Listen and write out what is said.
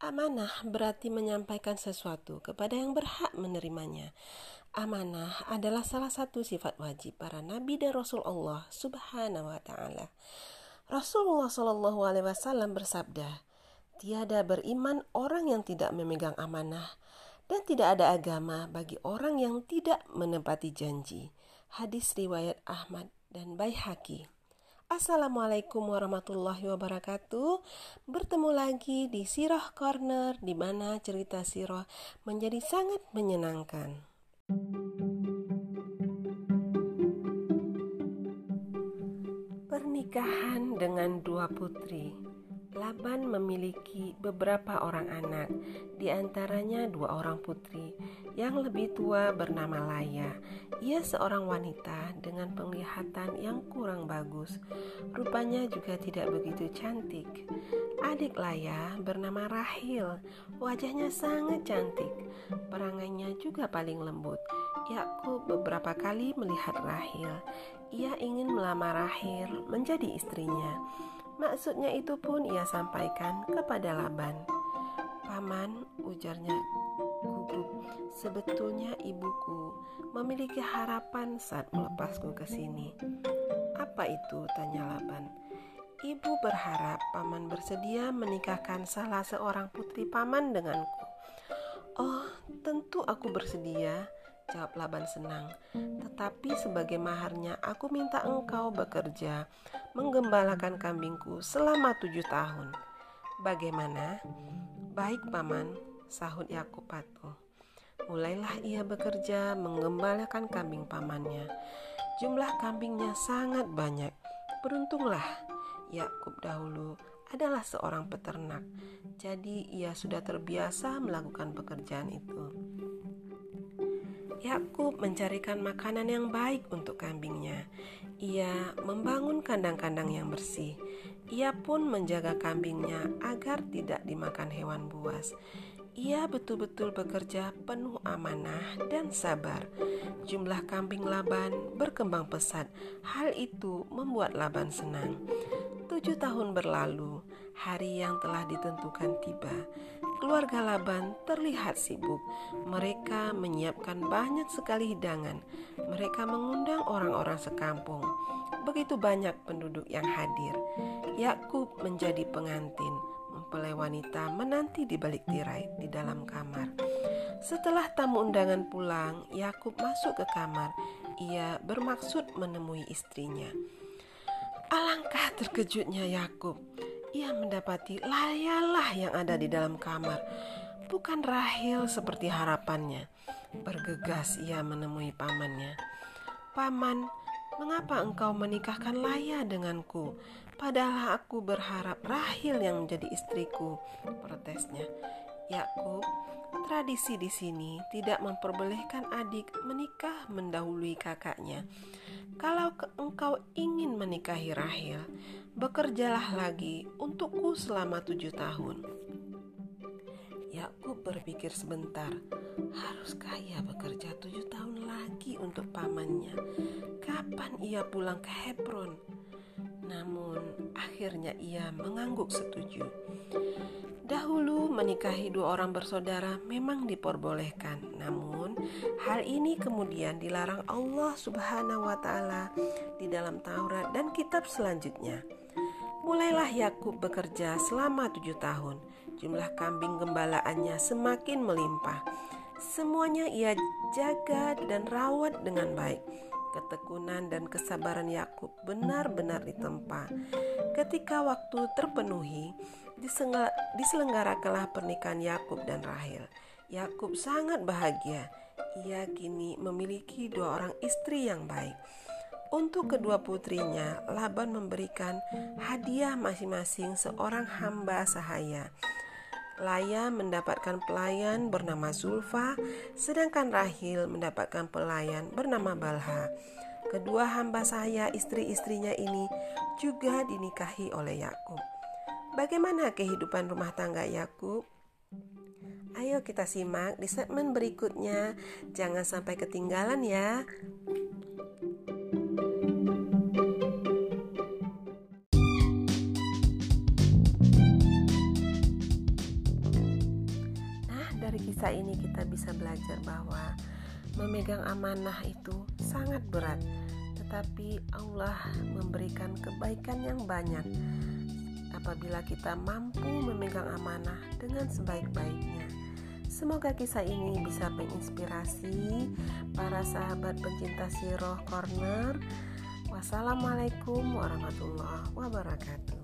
Amanah berarti menyampaikan sesuatu kepada yang berhak menerimanya. Amanah adalah salah satu sifat wajib para nabi dan rasul Allah Subhanahu wa taala. Rasulullah Shallallahu alaihi wasallam bersabda, "Tiada beriman orang yang tidak memegang amanah dan tidak ada agama bagi orang yang tidak menepati janji." Hadis riwayat Ahmad dan Baihaqi. Assalamualaikum warahmatullahi wabarakatuh. Bertemu lagi di Sirah Corner di mana cerita sirah menjadi sangat menyenangkan. Pernikahan dengan dua putri. Laban memiliki beberapa orang anak, di antaranya dua orang putri. Yang lebih tua bernama Laya. Ia seorang wanita dengan penglihatan yang kurang bagus. Rupanya juga tidak begitu cantik. Adik Laya bernama Rahil. Wajahnya sangat cantik. Perangainya juga paling lembut. Yakub beberapa kali melihat Rahil. Ia ingin melamar Rahil menjadi istrinya. Maksudnya itu pun ia sampaikan kepada Laban. Paman, ujarnya gugup, sebetulnya ibuku memiliki harapan saat melepasku ke sini. Apa itu? tanya Laban. Ibu berharap paman bersedia menikahkan salah seorang putri paman denganku. Oh, tentu aku bersedia, Jawab Laban senang. Tetapi sebagai maharnya aku minta engkau bekerja menggembalakan kambingku selama tujuh tahun. Bagaimana? Baik paman, sahut Yakub patuh. Mulailah ia bekerja menggembalakan kambing pamannya. Jumlah kambingnya sangat banyak. Beruntunglah Yakub dahulu adalah seorang peternak, jadi ia sudah terbiasa melakukan pekerjaan itu. Yakub mencarikan makanan yang baik untuk kambingnya. Ia membangun kandang-kandang yang bersih. Ia pun menjaga kambingnya agar tidak dimakan hewan buas. Ia betul-betul bekerja penuh amanah dan sabar. Jumlah kambing Laban berkembang pesat. Hal itu membuat Laban senang. Tujuh tahun berlalu, hari yang telah ditentukan tiba. Keluarga Laban terlihat sibuk. Mereka menyiapkan banyak sekali hidangan. Mereka mengundang orang-orang sekampung. Begitu banyak penduduk yang hadir. Yakub menjadi pengantin, mempelai wanita menanti di balik tirai di dalam kamar. Setelah tamu undangan pulang, Yakub masuk ke kamar. Ia bermaksud menemui istrinya. Alangkah terkejutnya Yakub. Ia mendapati layalah yang ada di dalam kamar, bukan Rahel seperti harapannya. Bergegas ia menemui pamannya. Paman, mengapa engkau menikahkan Laya denganku? Padahal aku berharap Rahel yang menjadi istriku, protesnya. Yakub, tradisi di sini tidak memperbolehkan adik menikah mendahului kakaknya. Kalau engkau ingin menikahi Rahel, bekerjalah lagi untukku selama tujuh tahun. Yakub berpikir sebentar, haruskah ia bekerja tujuh tahun lagi untuk pamannya? Kapan ia pulang ke Hebron? Namun akhirnya ia mengangguk setuju. Dahulu menikahi dua orang bersaudara memang diperbolehkan, namun hal ini kemudian dilarang Allah Subhanahu wa taala di dalam Taurat dan kitab selanjutnya. Mulailah Yakub bekerja selama tujuh tahun. Jumlah kambing gembalaannya semakin melimpah. Semuanya ia jaga dan rawat dengan baik. Ketekunan dan kesabaran Yakub benar-benar ditempa. Ketika waktu terpenuhi, diselenggarakanlah pernikahan Yakub dan Rahel. Yakub sangat bahagia. Ia kini memiliki dua orang istri yang baik. Untuk kedua putrinya, Laban memberikan hadiah masing-masing seorang hamba sahaya. Laya mendapatkan pelayan bernama Zulfa, sedangkan Rahil mendapatkan pelayan bernama Balha. Kedua hamba saya istri-istrinya ini juga dinikahi oleh Yakub. Bagaimana kehidupan rumah tangga Yakub? Ayo kita simak di segmen berikutnya. Jangan sampai ketinggalan ya. kisah ini kita bisa belajar bahwa memegang amanah itu sangat berat, tetapi Allah memberikan kebaikan yang banyak apabila kita mampu memegang amanah dengan sebaik-baiknya. Semoga kisah ini bisa menginspirasi para sahabat pencinta Siroh Corner. Wassalamualaikum warahmatullahi wabarakatuh.